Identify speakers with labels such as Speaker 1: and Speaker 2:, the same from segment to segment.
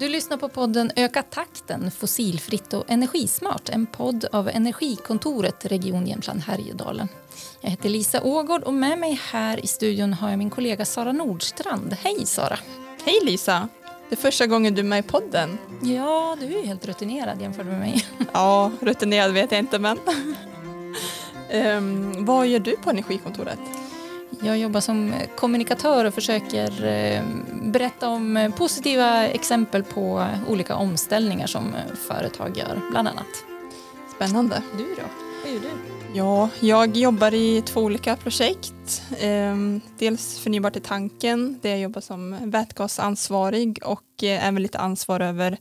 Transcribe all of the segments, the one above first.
Speaker 1: Du lyssnar på podden Öka takten fossilfritt och energismart. En podd av Energikontoret Region Jämtland Härjedalen. Jag heter Lisa Ågård och med mig här i studion har jag min kollega Sara Nordstrand. Hej Sara!
Speaker 2: Hej Lisa! Det är första gången du är med i podden.
Speaker 1: Ja, du är helt rutinerad jämfört med mig.
Speaker 2: Ja, rutinerad vet jag inte men. um, vad gör du på Energikontoret?
Speaker 1: Jag jobbar som kommunikatör och försöker eh, berätta om positiva exempel på olika omställningar som företag gör, bland annat.
Speaker 2: Spännande.
Speaker 1: Du då? Vad gör du?
Speaker 2: Ja, jag jobbar i två olika projekt. Ehm, dels Förnybart i tanken, där jag jobbar som vätgasansvarig och eh, även lite ansvar över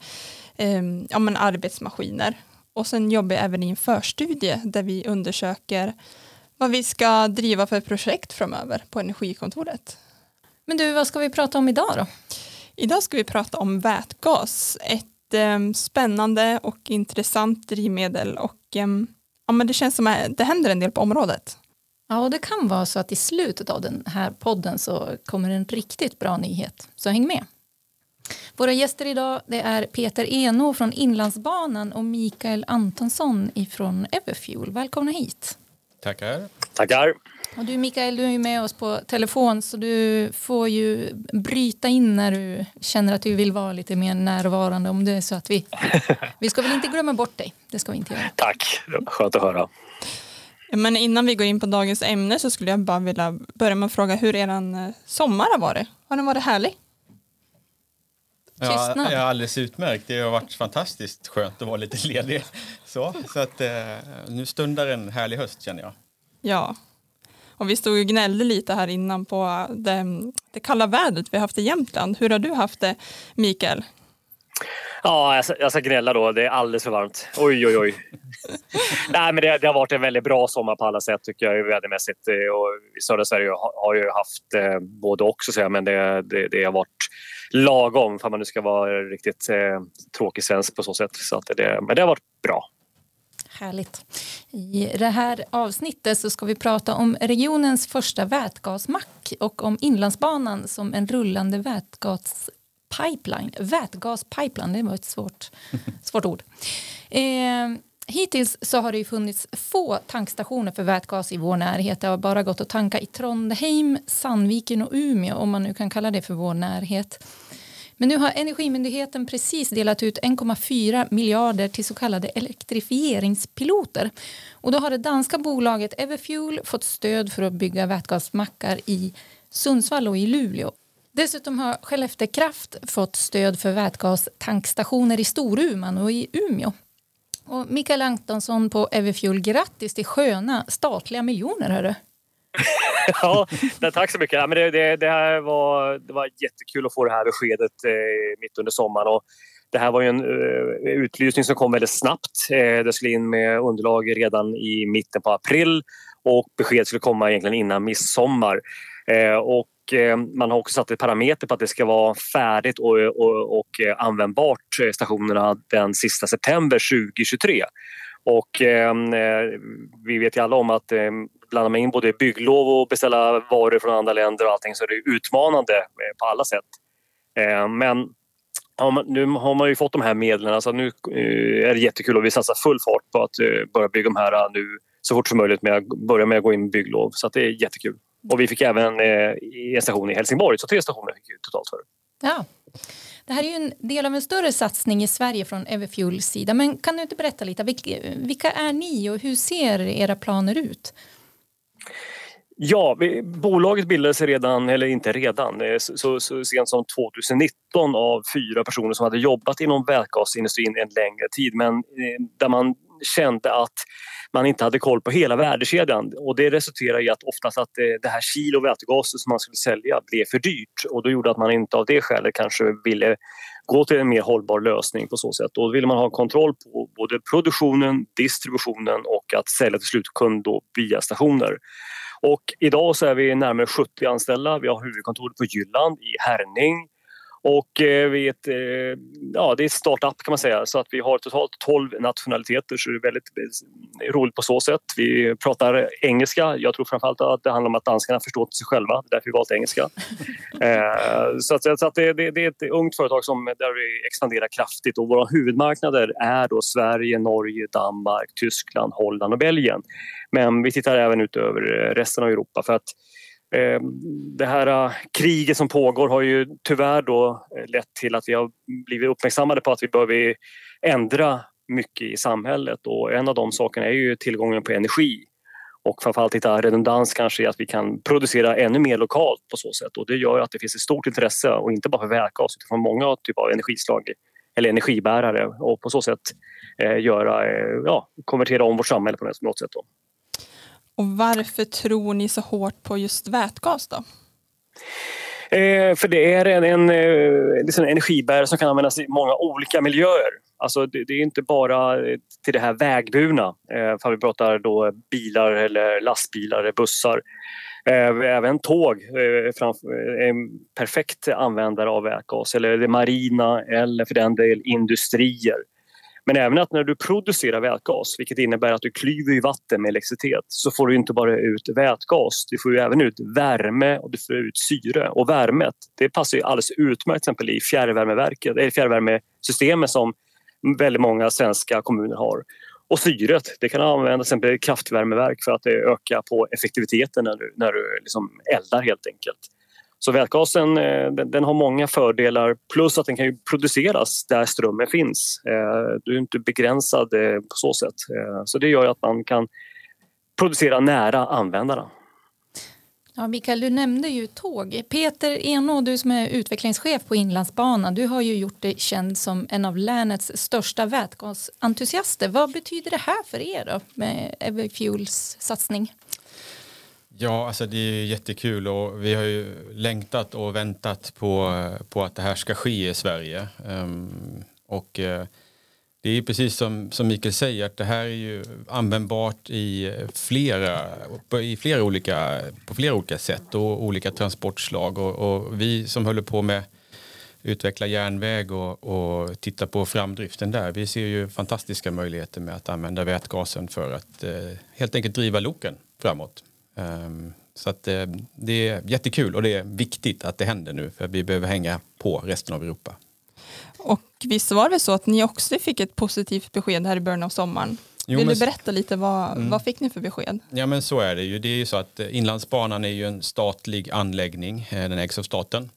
Speaker 2: ehm, ja, men arbetsmaskiner. Och sen jobbar jag även i en förstudie där vi undersöker vad vi ska driva för projekt framöver på Energikontoret.
Speaker 1: Men du, vad ska vi prata om idag då?
Speaker 2: Idag ska vi prata om vätgas, ett eh, spännande och intressant drivmedel och eh, ja, men det känns som att det händer en del på området.
Speaker 1: Ja, och det kan vara så att i slutet av den här podden så kommer en riktigt bra nyhet, så häng med. Våra gäster idag det är Peter Eno från Inlandsbanan och Mikael Antonsson från Everfuel. Välkomna hit.
Speaker 3: Tackar.
Speaker 4: Tackar.
Speaker 1: Och du Mikael, du är ju med oss på telefon så du får ju bryta in när du känner att du vill vara lite mer närvarande om det är så att vi... Vi ska väl inte glömma bort dig, det ska vi inte göra.
Speaker 4: Tack, skönt att höra.
Speaker 2: Men innan vi går in på dagens ämne så skulle jag bara vilja börja med att fråga hur er eh, sommar har varit. Har den varit härlig?
Speaker 3: Ja, ja, alldeles utmärkt. Det har varit fantastiskt skönt att vara lite ledig. Så, så att, eh, nu stundar en härlig höst känner jag.
Speaker 2: Ja, och vi stod och gnällde lite här innan på det, det kalla vädret vi haft i Jämtland. Hur har du haft det, Mikael?
Speaker 4: Ja, jag ska, jag ska gnälla då. Det är alldeles för varmt. Oj, oj, oj. Nej, men det, det, har varit en väldigt bra sommar på alla sätt tycker jag vädermässigt. Och I södra Sverige har, har ju haft eh, både och så säga, men det, det, det, har varit lagom för man nu ska vara riktigt eh, tråkig svensk på så sätt. Så att det, men det har varit bra.
Speaker 1: Härligt. I det här avsnittet så ska vi prata om regionens första vätgasmack och om Inlandsbanan som en rullande vätgaspipeline. Vätgaspipeline, det var ett svårt, svårt ord. Eh, hittills så har det funnits få tankstationer för vätgas i vår närhet. Det har bara gått att tanka i Trondheim, Sandviken och Umeå om man nu kan kalla det för vår närhet. Men nu har Energimyndigheten precis delat ut 1,4 miljarder till så kallade elektrifieringspiloter. Och då har det danska bolaget Everfuel fått stöd för att bygga vätgasmackar i Sundsvall och i Luleå. Dessutom har Skellefteå Kraft fått stöd för vätgastankstationer i Storuman och i Umeå. Och Mikael Antonsson på Everfuel, grattis till sköna statliga miljoner. Hörru.
Speaker 4: ja, tack så mycket. Ja, men det, det, det, här var, det var jättekul att få det här beskedet eh, mitt under sommaren. Och det här var ju en eh, utlysning som kom väldigt snabbt. Eh, det skulle in med underlag redan i mitten på april och besked skulle komma egentligen innan midsommar. Eh, och eh, man har också satt ett parameter på att det ska vara färdigt och, och, och eh, användbart eh, stationerna den sista september 2023. Och ehm, eh, vi vet ju alla om att eh, blandar man in både bygglov och beställa varor från andra länder och allting så är det utmanande eh, på alla sätt. Eh, men nu har man ju fått de här medlen så nu eh, är det jättekul och vi satsar full fart på att eh, börja bygga de här eh, nu så fort som möjligt med att börja med att gå in med bygglov så det är jättekul. Och vi fick även eh, en station i Helsingborg så tre stationer fick vi totalt för.
Speaker 1: Ja. Det här är ju en del av en större satsning i Sverige från Everfuels sida. Men kan du inte berätta lite, vilka är ni och hur ser era planer ut?
Speaker 4: Ja, vi, bolaget bildades redan, eller inte redan, eh, så, så, så sent som 2019 av fyra personer som hade jobbat inom vätgasindustrin en längre tid men eh, där man kände att man inte hade koll på hela värdekedjan och det resulterade i att oftast att eh, det här kilo vätgas som man skulle sälja blev för dyrt och då gjorde att man inte av det skälet kanske ville gå till en mer hållbar lösning på så sätt. Då ville man ha kontroll på både produktionen, distributionen och att sälja till slutkund via stationer. Och idag så är vi närmare 70 anställda. Vi har huvudkontoret på Jylland i Herning och eh, vi är ett, eh, ja, det är ett startup kan man säga så att vi har totalt 12 nationaliteter så det är väldigt eh, roligt på så sätt. Vi pratar engelska. Jag tror framförallt att det handlar om att danskarna förstår sig själva. Det är därför vi valt engelska. så att, så att det, det, det, är ett ungt företag som, där vi expanderar kraftigt och våra huvudmarknader är då Sverige, Norge, Danmark, Tyskland, Holland och Belgien. Men vi tittar även ut över resten av Europa för att Ehm, det här äh, kriget som pågår har ju tyvärr då eh, lett till att vi har blivit uppmärksammade på att vi behöver ändra mycket i samhället och en av de sakerna är ju tillgången på energi och framförallt hitta redundans kanske i att vi kan producera ännu mer lokalt på så sätt och det gör att det finns ett stort intresse och inte bara för vätgas utan för många typer av energislag eller energibärare och på så sätt eh, göra, eh, ja, konvertera om vårt samhälle på något sätt. Då.
Speaker 2: Och varför tror ni så hårt på just vätgas då?
Speaker 4: Eh, för det är en, en, eh, liksom en energibärare som kan användas i många olika miljöer. Alltså det, det är inte bara eh, till det här vägburna, eh, för vi pratar då bilar eller lastbilar eller bussar. Eh, även tåg eh, är eh, en perfekt användare av vätgas eller det marina eller för den del industrier. Men även att när du producerar vätgas, vilket innebär att du klyver i vatten med elektricitet, så får du inte bara ut vätgas, du får ju även ut värme och du får ut syre. Och värmet, det passar ju alldeles utmärkt exempel i fjärrvärmeverket, eller fjärrvärmesystemet som väldigt många svenska kommuner har. Och syret, det kan användas exempel i kraftvärmeverk för att öka på effektiviteten när du, när du liksom eldar helt enkelt. Så vätgasen eh, den, den, har många fördelar plus att den kan produceras där strömmen finns. Eh, du är inte begränsad eh, på så sätt. Så det gör att man kan producera nära användarna.
Speaker 1: Ja, Mikael, du nämnde ju tåg. Peter Enå, du som är utvecklingschef på Inlandsbanan, du har ju gjort dig känd som en av länets största vätgasentusiaster. Vad betyder det här för er då med Everfuels satsning?
Speaker 3: Ja, alltså det är jättekul och vi har ju längtat och väntat på, på att det här ska ske i Sverige. Um, och uh, det är precis som, som Mikael säger att det här är ju användbart i flera, i flera olika, på flera olika sätt och olika transportslag. Och, och vi som håller på med utveckla järnväg och, och titta på framdriften där. Vi ser ju fantastiska möjligheter med att använda vätgasen för att eh, helt enkelt driva loken framåt. Ehm, så att eh, det är jättekul och det är viktigt att det händer nu för vi behöver hänga på resten av Europa.
Speaker 2: Och visst var det så att ni också fick ett positivt besked här i början av sommaren? Jo, Vill men... du berätta lite vad, mm. vad fick ni för besked?
Speaker 3: Ja men så är det ju. Det är ju så att eh, Inlandsbanan är ju en statlig anläggning. Eh, den ägs av staten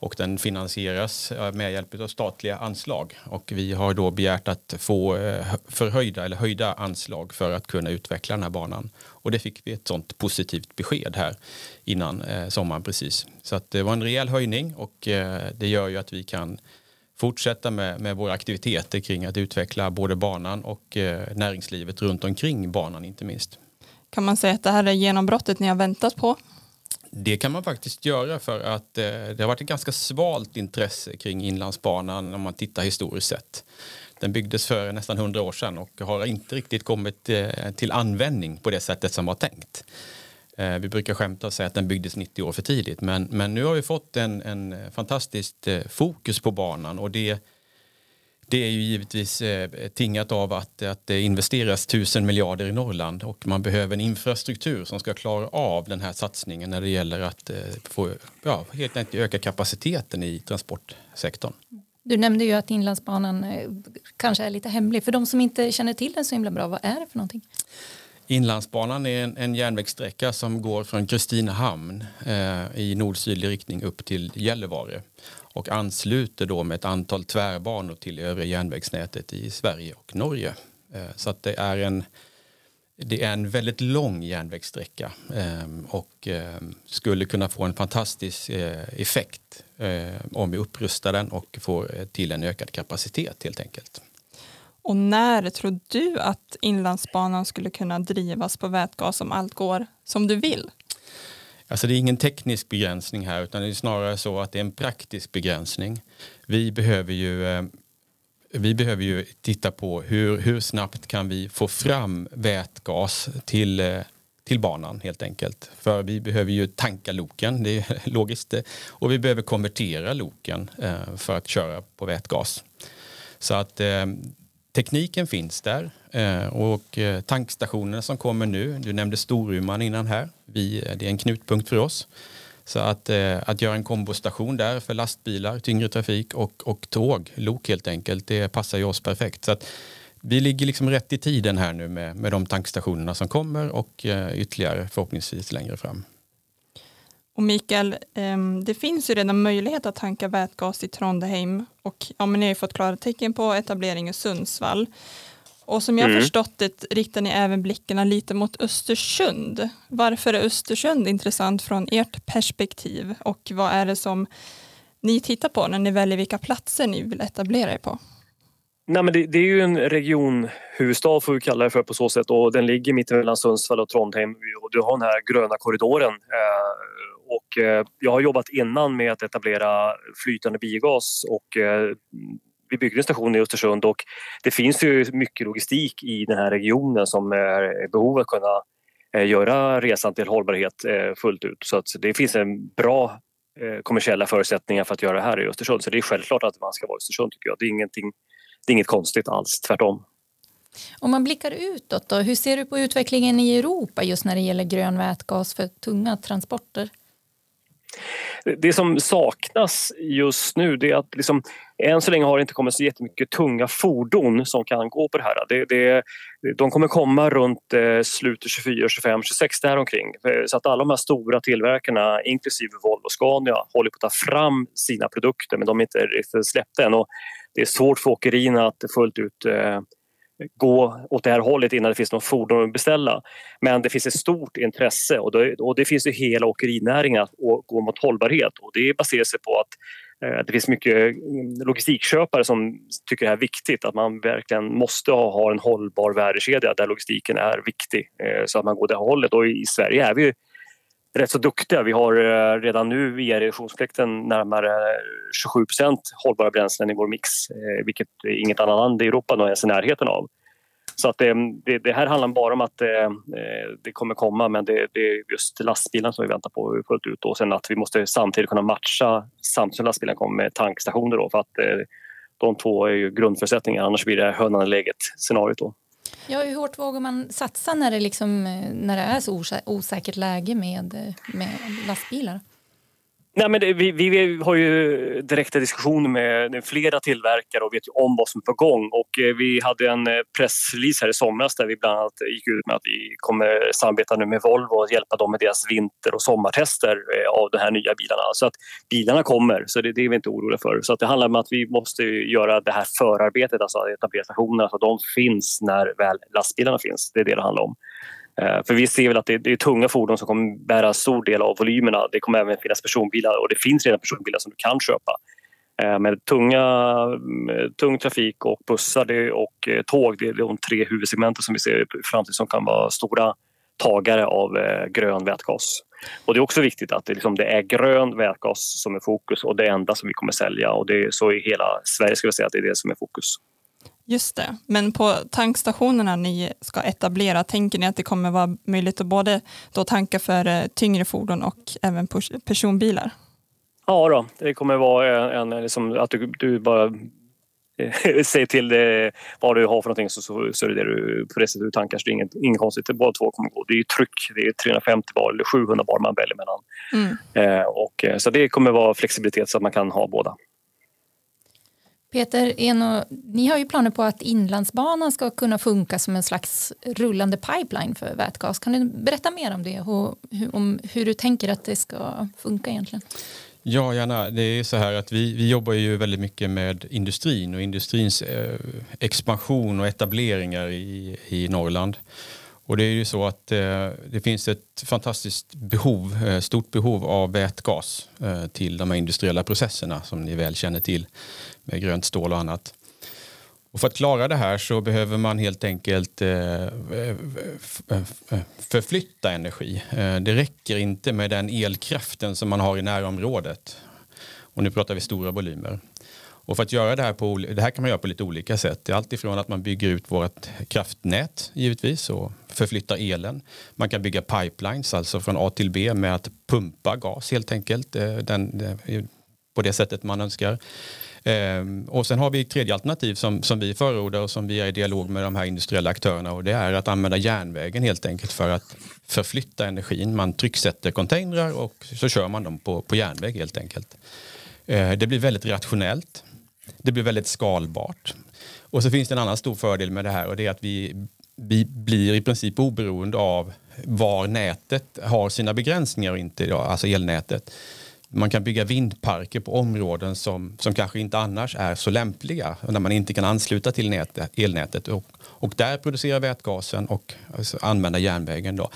Speaker 3: och den finansieras med hjälp av statliga anslag. Och vi har då begärt att få eh, förhöjda eller höjda anslag för att kunna utveckla den här banan. Och det fick vi ett sånt positivt besked här innan eh, sommaren precis. Så att det var en rejäl höjning och eh, det gör ju att vi kan fortsätta med, med våra aktiviteter kring att utveckla både banan och näringslivet runt omkring banan inte minst.
Speaker 2: Kan man säga att det här är genombrottet ni har väntat på?
Speaker 3: Det kan man faktiskt göra för att eh, det har varit ett ganska svalt intresse kring Inlandsbanan om man tittar historiskt sett. Den byggdes för nästan 100 år sedan och har inte riktigt kommit eh, till användning på det sättet som var tänkt. Eh, vi brukar skämta och säga att den byggdes 90 år för tidigt men, men nu har vi fått en, en fantastiskt eh, fokus på banan och det, det är ju givetvis tingat av att, att det investeras tusen miljarder i Norrland och man behöver en infrastruktur som ska klara av den här satsningen när det gäller att få, ja, helt enkelt öka kapaciteten i transportsektorn.
Speaker 1: Du nämnde ju att Inlandsbanan eh, kanske är lite hemlig. För de som inte känner till den så himla bra, vad är det för någonting?
Speaker 3: Inlandsbanan är en, en järnvägssträcka som går från Kristinehamn eh, i nord-sydlig riktning upp till Gällivare och ansluter då med ett antal tvärbanor till övriga järnvägsnätet i Sverige och Norge. Eh, så att det är en det är en väldigt lång järnvägssträcka ehm, och ehm, skulle kunna få en fantastisk eh, effekt eh, om vi upprustar den och får till en ökad kapacitet helt enkelt.
Speaker 2: Och när tror du att Inlandsbanan skulle kunna drivas på vätgas om allt går som du vill?
Speaker 3: Alltså det är ingen teknisk begränsning här utan det är snarare så att det är en praktisk begränsning. Vi behöver ju eh, vi behöver ju titta på hur, hur snabbt kan vi få fram vätgas till, eh, till banan helt enkelt. För vi behöver ju tanka loken, det är logiskt. Och vi behöver konvertera loken eh, för att köra på vätgas. Så att eh, tekniken finns där eh, och eh, tankstationerna som kommer nu, du nämnde Storuman innan här, vi, eh, det är en knutpunkt för oss. Så att, att göra en kombostation där för lastbilar, tyngre trafik och, och tåg, lok helt enkelt, det passar ju oss perfekt. Så att vi ligger liksom rätt i tiden här nu med, med de tankstationerna som kommer och ytterligare förhoppningsvis längre fram.
Speaker 2: Och Mikael, ehm, det finns ju redan möjlighet att tanka vätgas i Trondheim och ja, men ni har fått klara tecken på etablering i Sundsvall. Och som jag mm. förstått det riktar ni även blickarna lite mot Östersund. Varför är Östersund intressant från ert perspektiv och vad är det som ni tittar på när ni väljer vilka platser ni vill etablera er på?
Speaker 4: Nej, men det, det, är ju en regionhuvudstad får vi kalla det för på så sätt och den ligger mitt mellan Sundsvall och Trondheim och du har den här gröna korridoren. Eh, och eh, jag har jobbat innan med att etablera flytande biogas och eh, vi byggde en station i Östersund och det finns ju mycket logistik i den här regionen som är i behov av att kunna eh, göra resan till hållbarhet eh, fullt ut. Så att det finns en bra eh, kommersiella förutsättningar för att göra det här i Östersund. Så det är självklart att man ska vara i Östersund tycker jag. Det är, ingenting, det är inget konstigt alls, tvärtom.
Speaker 1: Om man blickar utåt då, hur ser du på utvecklingen i Europa just när det gäller grön vätgas för tunga transporter?
Speaker 4: Det som saknas just nu det är att liksom, än så länge har det inte kommit så jättemycket tunga fordon som kan gå på det här. Det, det, de kommer komma runt eh, slutet 24, 25, 26 däromkring. Så att alla de här stora tillverkarna, inklusive Volvo och Scania, håller på att ta fram sina produkter men de är inte riktigt släppta än. Och det är svårt för åkerierna att fullt ut eh, gå åt det här hållet innan det finns någon fordon att beställa. Men det finns ett stort intresse och det, och det finns ju hela åkerinäringen att gå mot hållbarhet och det baserar sig på att eh, det finns mycket mm, logistikköpare som tycker det här är viktigt, att man verkligen måste ha, en hållbar värdekedja där logistiken är viktig eh, så att man går det hållet. Och i Sverige är vi rätt så duktiga. Vi har eh, redan nu via reduktionsplikten närmare 27 hållbara bränslen i vår mix, eh, vilket inget annat land i Europa är ens i närheten av. Så att det, det, det, här handlar bara om att det, det kommer komma men det, det, är just lastbilen som vi väntar på fullt ut och sen att vi måste samtidigt kunna matcha samtidigt som lastbilen kommer med tankstationer då för att de två är ju grundförutsättningar annars blir det hönan i läget scenariot då.
Speaker 1: Ja, hur hårt vågar man satsa när det, liksom, eh, när det är så osäkert läge med, eh, med lastbilar?
Speaker 4: Nej, men det, vi, vi, har ju direkta diskussioner med flera tillverkare och vet ju om vad som är på gång. Och eh, vi hade en eh, pressrelease här i somras där vi bland annat gick ut med att vi kommer samarbeta nu med Volvo och hjälpa dem med deras vinter och sommartester eh, av de här nya bilarna. Så att bilarna kommer, så det, det är vi inte oroliga för. Så att det handlar om att vi måste göra det här förarbetet, alltså etablera stationerna så att de finns när väl lastbilarna finns. Det är det det handlar om. Eh, för vi ser väl att det är tunga fordon som kommer bära stor del av volymerna. Det kommer även finnas personbilar och det finns redan personbilar som du kan köpa. Eh, men med tunga, eh, tung trafik och bussar och tåg, det är de tre huvudsegmenten som vi ser i framtiden som kan vara stora tagare av grön vätgas. Och det är också viktigt att det, liksom, det är grön vätgas som är fokus och det enda som vi kommer sälja och det är så i hela Sverige skulle jag säga att det är det som är fokus.
Speaker 2: Just det, men på tankstationerna ni ska etablera, tänker ni att det kommer vara möjligt att både då tanka för eh, tyngre fordon och även personbilar?
Speaker 4: Ja, då, det kommer vara en, en liksom, att du, du bara eh, säger till det, vad du har för någonting så, så, så är det, det du, på det sättet du tankar. Så det är inget, inget konstigt, båda två kommer gå. Det är tryck, det är 350 bar eller 700 bar man väljer mellan. Mm. Eh, och, eh, så det kommer vara flexibilitet så att man kan ha båda.
Speaker 1: Peter, Eno, ni har ju planer på att Inlandsbanan ska kunna funka som en slags rullande pipeline för vätgas. Kan du berätta mer om det och om hur du tänker att det ska funka egentligen?
Speaker 3: Ja, gärna. Det är så här att vi, vi jobbar ju väldigt mycket med industrin och industrins eh, expansion och etableringar i, i Norrland. Och det är ju så att eh, det finns ett fantastiskt behov, eh, stort behov av vätgas eh, till de här industriella processerna som ni väl känner till med grönt stål och annat. Och för att klara det här så behöver man helt enkelt eh, eh, eh, eh förflytta energi. Eh, det räcker inte med den elkraften som man har i närområdet. Och nu pratar vi stora volymer. Och för att göra det här på, det här kan man göra på lite olika sätt. Det är alltifrån att man bygger ut vårt kraftnät givetvis och förflyttar elen. Man kan bygga pipelines, alltså från A till B med att pumpa gas helt enkelt. Eh, den, eh, på det sättet man önskar. Ehm, och sen har vi ett tredje alternativ som, som vi förordar och som vi är i dialog med de här industriella aktörerna och det är att använda järnvägen helt enkelt för att förflytta energin. Man trycksätter containrar och så kör man dem på, på järnväg helt enkelt. Ehm, det blir väldigt rationellt. Det blir väldigt skalbart. Och så finns det en annan stor fördel med det här och det är att vi, vi blir i princip oberoende av var nätet har sina begränsningar och inte, alltså elnätet man kan bygga vindparker på områden som, som kanske inte annars är så lämpliga när man inte kan ansluta till nätet, elnätet och, och där producera vätgasen och alltså, använda järnvägen. Då.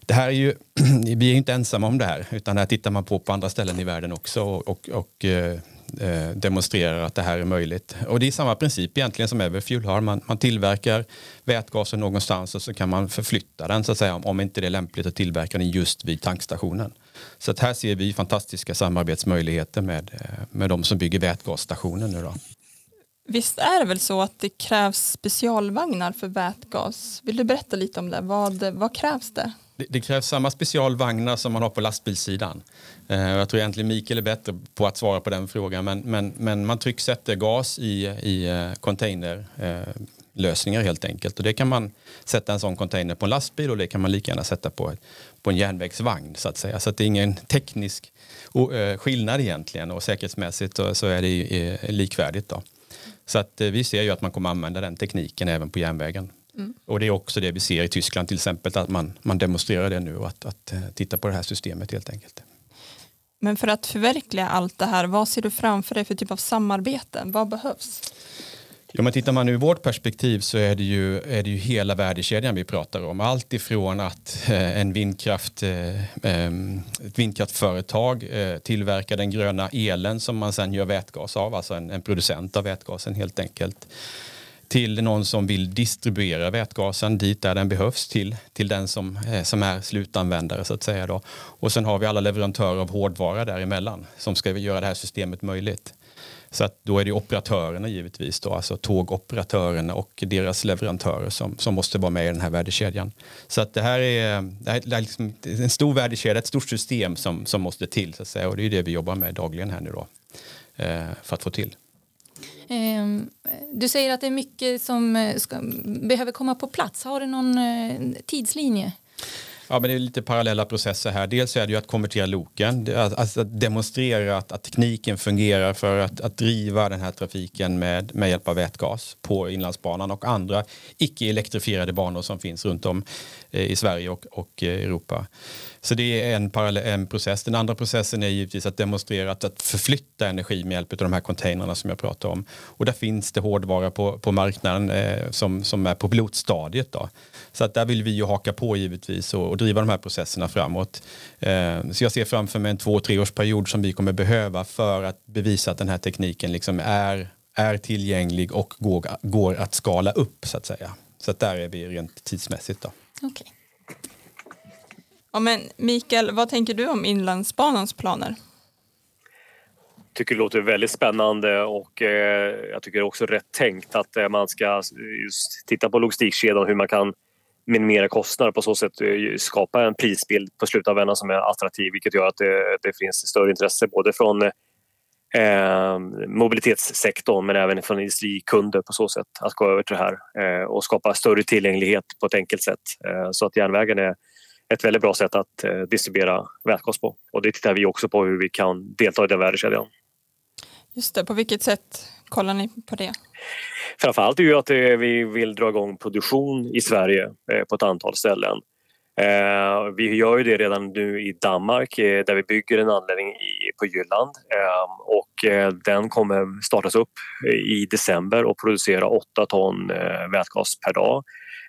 Speaker 3: Det här är ju, vi är inte ensamma om det här utan det här tittar man på på andra ställen i världen också och, och, och eh, Eh, demonstrerar att det här är möjligt. Och det är samma princip egentligen som Everfuel har. Man, man tillverkar vätgasen någonstans och så kan man förflytta den så att säga om, om inte det är lämpligt att tillverka den just vid tankstationen. Så att här ser vi fantastiska samarbetsmöjligheter med, eh, med de som bygger vätgasstationer nu då.
Speaker 2: Visst är det väl så att det krävs specialvagnar för vätgas? Vill du berätta lite om det? Vad, vad krävs det?
Speaker 3: Det? Det krävs samma specialvagnar som man har på lastbilssidan. Eh, jag tror egentligen Mikael är bättre på att svara på den frågan men, men, men man trycksätter gas i, i eh, container eh, lösningar helt enkelt. Och det kan man sätta en sån container på en lastbil och det kan man lika gärna sätta på, på en järnvägsvagn så att säga. Så att det är ingen teknisk eh, skillnad egentligen och säkerhetsmässigt eh, så är det eh, likvärdigt. Då. Så att eh, vi ser ju att man kommer använda den tekniken även på järnvägen. Mm. Och det är också det vi ser i Tyskland till exempel, att man, man demonstrerar det nu och att, att eh, titta på det här systemet helt enkelt.
Speaker 2: Men för att förverkliga allt det här, vad ser du framför dig för typ av samarbeten? Vad behövs?
Speaker 3: Ja, men tittar man ur vårt perspektiv så är det, ju, är det ju hela värdekedjan vi pratar om. Allt ifrån att eh, en vindkraft, eh, ett vindkraftföretag tillverkar den gröna elen som man sen gör vätgas av, alltså en, en producent av vätgasen helt enkelt till någon som vill distribuera vätgasen dit där den behövs till, till den som, eh, som är slutanvändare så att säga. Då. Och sen har vi alla leverantörer av hårdvara däremellan som ska göra det här systemet möjligt. Så att då är det operatörerna givetvis, då, alltså tågoperatörerna och deras leverantörer som, som måste vara med i den här värdekedjan. Så att det här är, det här är liksom en stor värdekedja, ett stort system som, som måste till så att säga. och det är det vi jobbar med dagligen här nu då eh, för att få till.
Speaker 1: Ehm, du säger att det är mycket som eh, ska, behöver komma på plats. Har du någon eh, tidslinje?
Speaker 3: Ja, men det är lite parallella processer här. Dels är det ju att konvertera loken, alltså att demonstrera att, att tekniken fungerar för att, att, driva den här trafiken med, med hjälp av vätgas på Inlandsbanan och andra icke-elektrifierade banor som finns runt om eh, i Sverige och, och eh, Europa. Så det är en, en process. Den andra processen är givetvis att demonstrera att, att förflytta energi med hjälp av de här containrarna som jag pratade om. Och där finns det hårdvara på, på marknaden eh, som, som är på pilotstadiet. Då. Så att där vill vi ju haka på givetvis och, och driva de här processerna framåt. Eh, så jag ser framför mig en två, treårsperiod som vi kommer behöva för att bevisa att den här tekniken liksom är, är tillgänglig och går, går att skala upp så att säga. Så att där är vi rent tidsmässigt. Då.
Speaker 1: Okay.
Speaker 2: Ja, men Mikael, vad tänker du om Inlandsbanans planer?
Speaker 4: tycker det låter väldigt spännande och eh, jag tycker också rätt tänkt att eh, man ska just titta på logistikkedjan och hur man kan minimera kostnader på så sätt eh, skapa en prisbild på slutavändan som är attraktiv vilket gör att det, det finns större intresse både från eh, mobilitetssektorn men även från industrikunder på så sätt att gå över till det här eh, och skapa större tillgänglighet på ett enkelt sätt eh, så att järnvägen är ett väldigt bra sätt att eh, distribuera vätgas på och det tittar vi också på hur vi kan delta i den värdekedjan.
Speaker 2: Just det, på vilket sätt kollar ni på det?
Speaker 4: Framförallt är ju att eh, vi vill dra igång produktion i Sverige eh, på ett antal ställen. Eh, vi gör ju det redan nu i Danmark där vi bygger en anläggning på Jylland ehm, och den kommer startas upp i december och producera 8 ton vätgas per dag.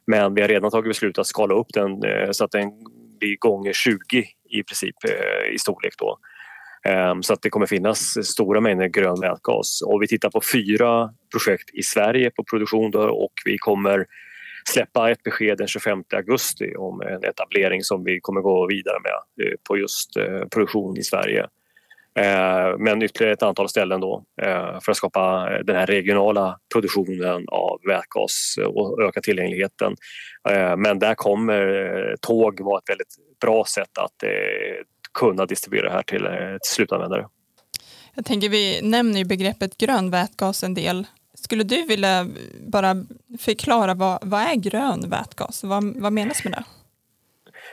Speaker 4: Men vi har redan tagit beslut att skala upp den så att den blir gånger 20 i princip i storlek då. Ehm, så att det kommer finnas stora mängder grön vätgas. Och vi tittar på fyra projekt i Sverige på produktion och vi kommer släppa ett besked den 25 augusti om en etablering som vi kommer gå vidare med eh, på just eh, produktion i Sverige. Ehm, men ytterligare ett antal ställen då eh, för att skapa den här regionala produktionen av vätgas och öka tillgängligheten. Ehm, men där kommer tåg vara ett väldigt bra sätt att kunna distribuera det här till slutanvändare.
Speaker 2: Jag tänker vi nämner ju begreppet grön vätgas en del. Skulle du vilja bara förklara vad, vad är grön vätgas? Vad, vad menas med det?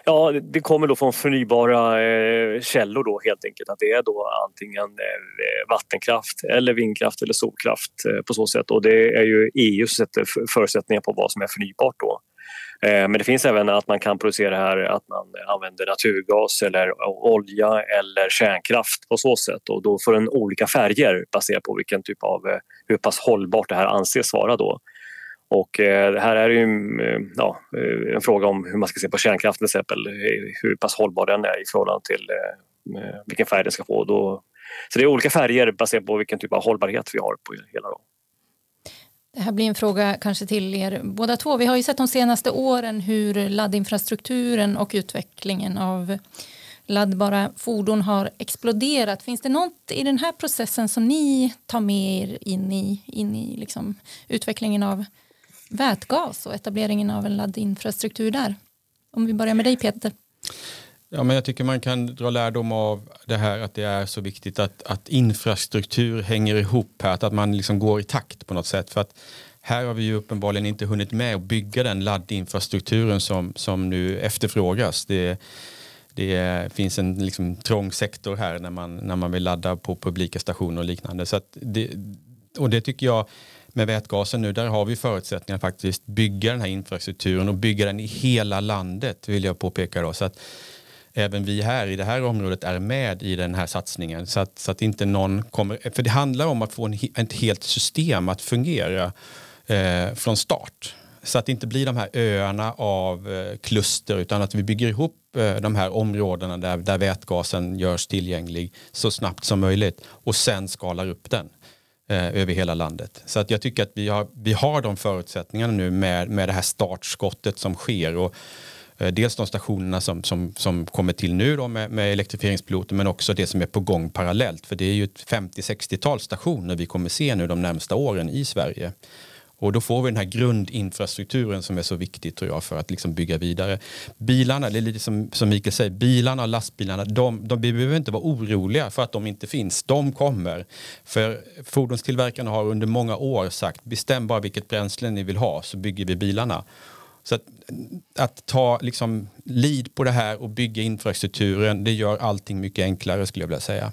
Speaker 4: Ja, det kommer då från förnybara eh, källor då helt enkelt. Att det är då antingen eh, vattenkraft eller vindkraft eller solkraft eh, på så sätt. Och det är ju EU som sätter förutsättningar på vad som är förnybart då. Eh, men det finns även att man kan producera här att man använder naturgas eller olja eller kärnkraft på så sätt och då får den olika färger baserat på vilken typ av eh, hur pass hållbart det här anses vara då. Och eh, det här är det ju ja, en fråga om hur man ska se på kärnkraften till exempel, hur pass hållbar den är i förhållande till vilken färg den ska få. Då, så det är olika färger baserat på vilken typ av hållbarhet vi har på hela. Då.
Speaker 1: Det här blir en fråga kanske till er båda två. Vi har ju sett de senaste åren hur laddinfrastrukturen och utvecklingen av laddbara fordon har exploderat. Finns det något i den här processen som ni tar med er in i, in i liksom utvecklingen av vätgas och etableringen av en laddinfrastruktur där. Om vi börjar med dig Peter.
Speaker 3: Ja, men jag tycker man kan dra lärdom av det här att det är så viktigt att, att infrastruktur hänger ihop här, att, att man liksom går i takt på något sätt. För att här har vi ju uppenbarligen inte hunnit med att bygga den laddinfrastrukturen som, som nu efterfrågas. Det, det finns en liksom trång sektor här när man, när man vill ladda på publika stationer och liknande. Så det, och det tycker jag med vätgasen nu, där har vi förutsättningar att faktiskt bygga den här infrastrukturen och bygga den i hela landet vill jag påpeka då. Så att även vi här i det här området är med i den här satsningen så att, så att inte någon kommer, för det handlar om att få en, ett helt system att fungera eh, från start. Så att det inte blir de här öarna av eh, kluster utan att vi bygger ihop eh, de här områdena där, där vätgasen görs tillgänglig så snabbt som möjligt och sen skalar upp den eh, över hela landet. Så att jag tycker att vi har, vi har de förutsättningarna nu med, med det här startskottet som sker. Och, Eh, dels de stationerna som, som, som kommer till nu då med, med elektrifieringspiloter men också det som är på gång parallellt. För det är ju ett 50-60-tal stationer vi kommer se nu de närmsta åren i Sverige. Och då får vi den här grundinfrastrukturen som är så viktig tror jag för att liksom bygga vidare. Bilarna, det är lite som, som Mikael säger, bilarna och lastbilarna, de, de behöver inte vara oroliga för att de inte finns. De kommer. För fordonstillverkarna har under många år sagt bestäm bara vilket bränsle ni vill ha så bygger vi bilarna. Så att, ta liksom lead på det här och bygga infrastrukturen, det gör allting mycket enklare skulle jag vilja säga.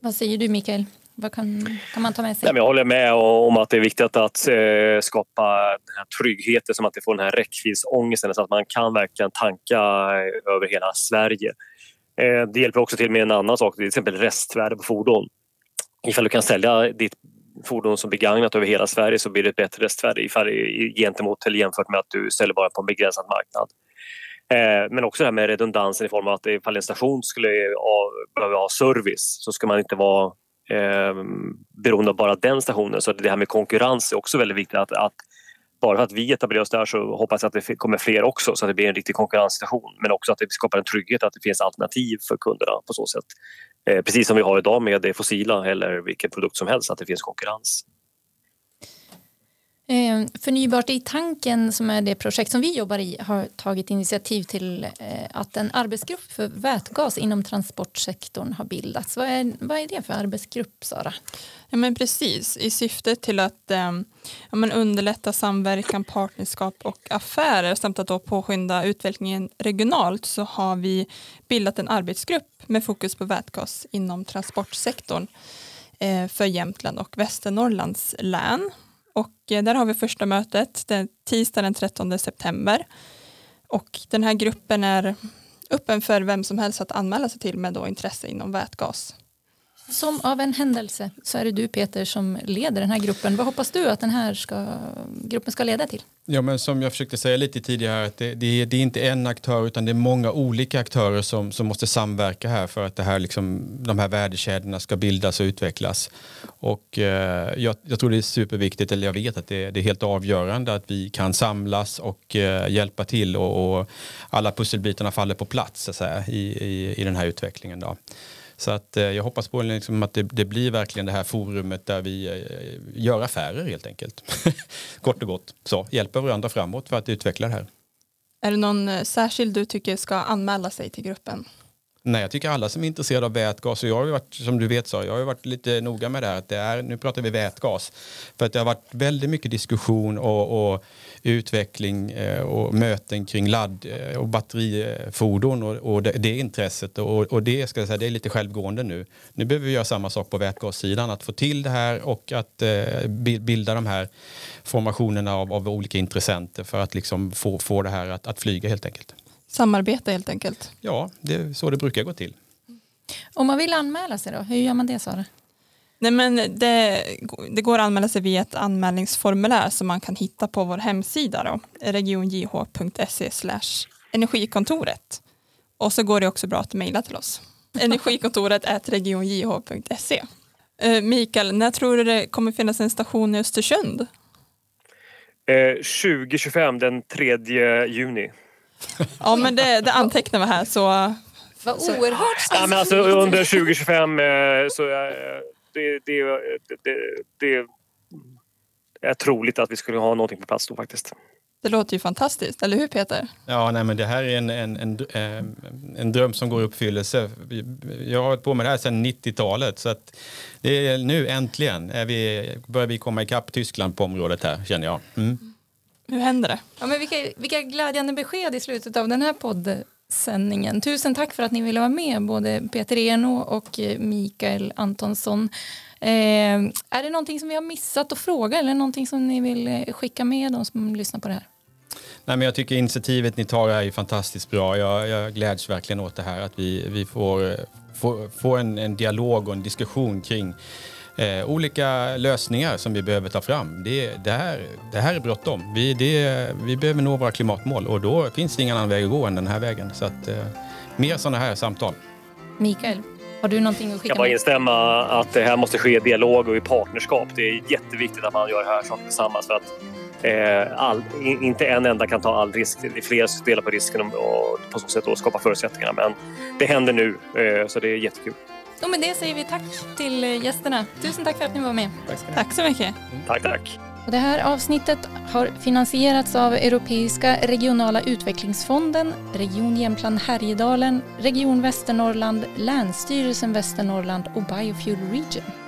Speaker 1: Vad säger du Mikael? Vad kan, kan man ta med sig?
Speaker 4: Nej, jag håller med om att det är viktigt att eh, skapa den här tryggheten som att det får den här räckviddsångesten så att man kan verkligen tanka över hela Sverige. Eh, det hjälper också till med en annan sak, till exempel restvärde på fordon. Ifall du kan sälja ditt fordon som begagnat över hela Sverige så blir det ett bättre restvärde gentemot eller jämfört med att du säljer bara på en begränsad marknad. Eh, men också det här med redundansen i form av att ifall en station skulle behöva ha service så ska man inte vara eh, beroende av bara den stationen. Så det här med konkurrens är också väldigt viktigt. Att, att bara för att vi etablerar oss där så hoppas jag att det kommer fler också så att det blir en riktig konkurrenssituation. Men också att det skapar en trygghet att det finns alternativ för kunderna på så sätt. Eh, precis som vi har idag med det fossila eller vilken produkt som helst, att det finns konkurrens.
Speaker 1: Eh, förnybart i tanken som är det projekt som vi jobbar i har tagit initiativ till eh, att en arbetsgrupp för vätgas inom transportsektorn har bildats. Vad är, vad är det för arbetsgrupp Sara?
Speaker 2: Ja, men precis, i syfte till att eh, ja, men underlätta samverkan, partnerskap och affärer samt att då påskynda utvecklingen regionalt så har vi bildat en arbetsgrupp med fokus på vätgas inom transportsektorn eh, för Jämtland och Västernorrlands län och eh, där har vi första mötet den tisdag den 13 september. Och den här gruppen är öppen för vem som helst att anmäla sig till med då intresse inom vätgas.
Speaker 1: Som av en händelse så är det du Peter som leder den här gruppen. Vad hoppas du att den här ska, gruppen ska leda till?
Speaker 3: Ja, men som jag försökte säga lite tidigare, att det, det, är, det är inte en aktör utan det är många olika aktörer som, som måste samverka här för att det här, liksom, de här värdekedjorna ska bildas och utvecklas. Och, eh, jag, jag, tror det är superviktigt, eller jag vet att det, det, är helt avgörande att vi kan samlas och eh, hjälpa till och, och, alla pusselbitarna faller på plats så säga, i, i, i den här utvecklingen. Då. Så att, jag hoppas på liksom att det, det, blir verkligen det här forumet där vi gör affärer helt enkelt. Kort och gott, så hjälper varandra framåt för att utveckla det här.
Speaker 2: Är det någon särskild du tycker ska anmäla sig till gruppen?
Speaker 3: Nej, jag tycker alla som är intresserade av vätgas, och jag har ju varit, som du vet sa, jag har varit lite noga med det här, att det är, nu pratar vi vätgas, för att det har varit väldigt mycket diskussion och, och utveckling eh, och möten kring ladd eh, och batterifordon och, och det, det, intresset och, och det, ska jag säga, det är lite självgående nu. Nu behöver vi göra samma sak på vätgassidan, att få till det här och att eh, bilda de här formationerna av, av olika intressenter för att liksom få, få det här att, att flyga helt enkelt.
Speaker 2: Samarbete helt enkelt.
Speaker 3: Ja, det är så det brukar gå till.
Speaker 1: Om man vill anmäla sig då, hur gör man det Sara?
Speaker 2: Nej, men det, det går att anmäla sig via ett anmälningsformulär som man kan hitta på vår hemsida regionjh.se energikontoret. Och så går det också bra att mejla till oss. Energikontoret är regionjh.se. Eh, Mikael, när tror du det kommer finnas en station i Östersund?
Speaker 4: Eh, 2025, den 3 juni.
Speaker 2: Ja, men det, det antecknar vi här. Så,
Speaker 1: Vad oerhört
Speaker 4: ja, men alltså, Under 2025 eh, så eh, det, det, det, det är troligt att vi skulle ha någonting på plats då faktiskt.
Speaker 2: Det låter ju fantastiskt, eller hur Peter?
Speaker 3: Ja, nej, men det här är en, en, en, eh, en dröm som går i uppfyllelse. Jag har hållit på med det här sedan 90-talet så att det är nu äntligen är vi, börjar vi komma ikapp Tyskland på området här känner jag. Mm.
Speaker 2: Hur händer det?
Speaker 1: Ja, men vilka, vilka glädjande besked i slutet av den här sändningen. Tusen tack för att ni ville vara med, både Peter Eno och eh, Mikael Antonsson. Eh, är det någonting som vi har missat att fråga eller någonting som ni vill eh, skicka med de som lyssnar på det här?
Speaker 3: Nej, men jag tycker initiativet ni tar är fantastiskt bra. Jag, jag gläds verkligen åt det här att vi, vi får, eh, får, får en, en dialog och en diskussion kring eh, olika lösningar som vi behöver ta fram. Det, det, här, det här är bråttom. Vi, det, vi behöver nå våra klimatmål och då finns det ingen annan väg att gå än den här vägen. Så att, eh, mer sådana här samtal.
Speaker 1: Mikael, har du någonting att skicka
Speaker 4: Jag bara instämma att det här måste ske i dialog och i partnerskap. Det är jätteviktigt att man gör det här saker tillsammans för att eh, all, inte en enda kan ta all risk. Det är flera som delar på risken och, och på så sätt skapa förutsättningar. Men det händer nu, eh, så det är jättekul.
Speaker 1: Och med det säger vi tack till eh, gästerna. Tusen tack för att ni var med.
Speaker 2: Tack, tack så mycket.
Speaker 4: Tack, tack.
Speaker 1: Och det här avsnittet har finansierats av Europeiska regionala utvecklingsfonden, Region Jämtland Härjedalen, Region Västernorrland, Länsstyrelsen Västernorrland och Biofuel Region.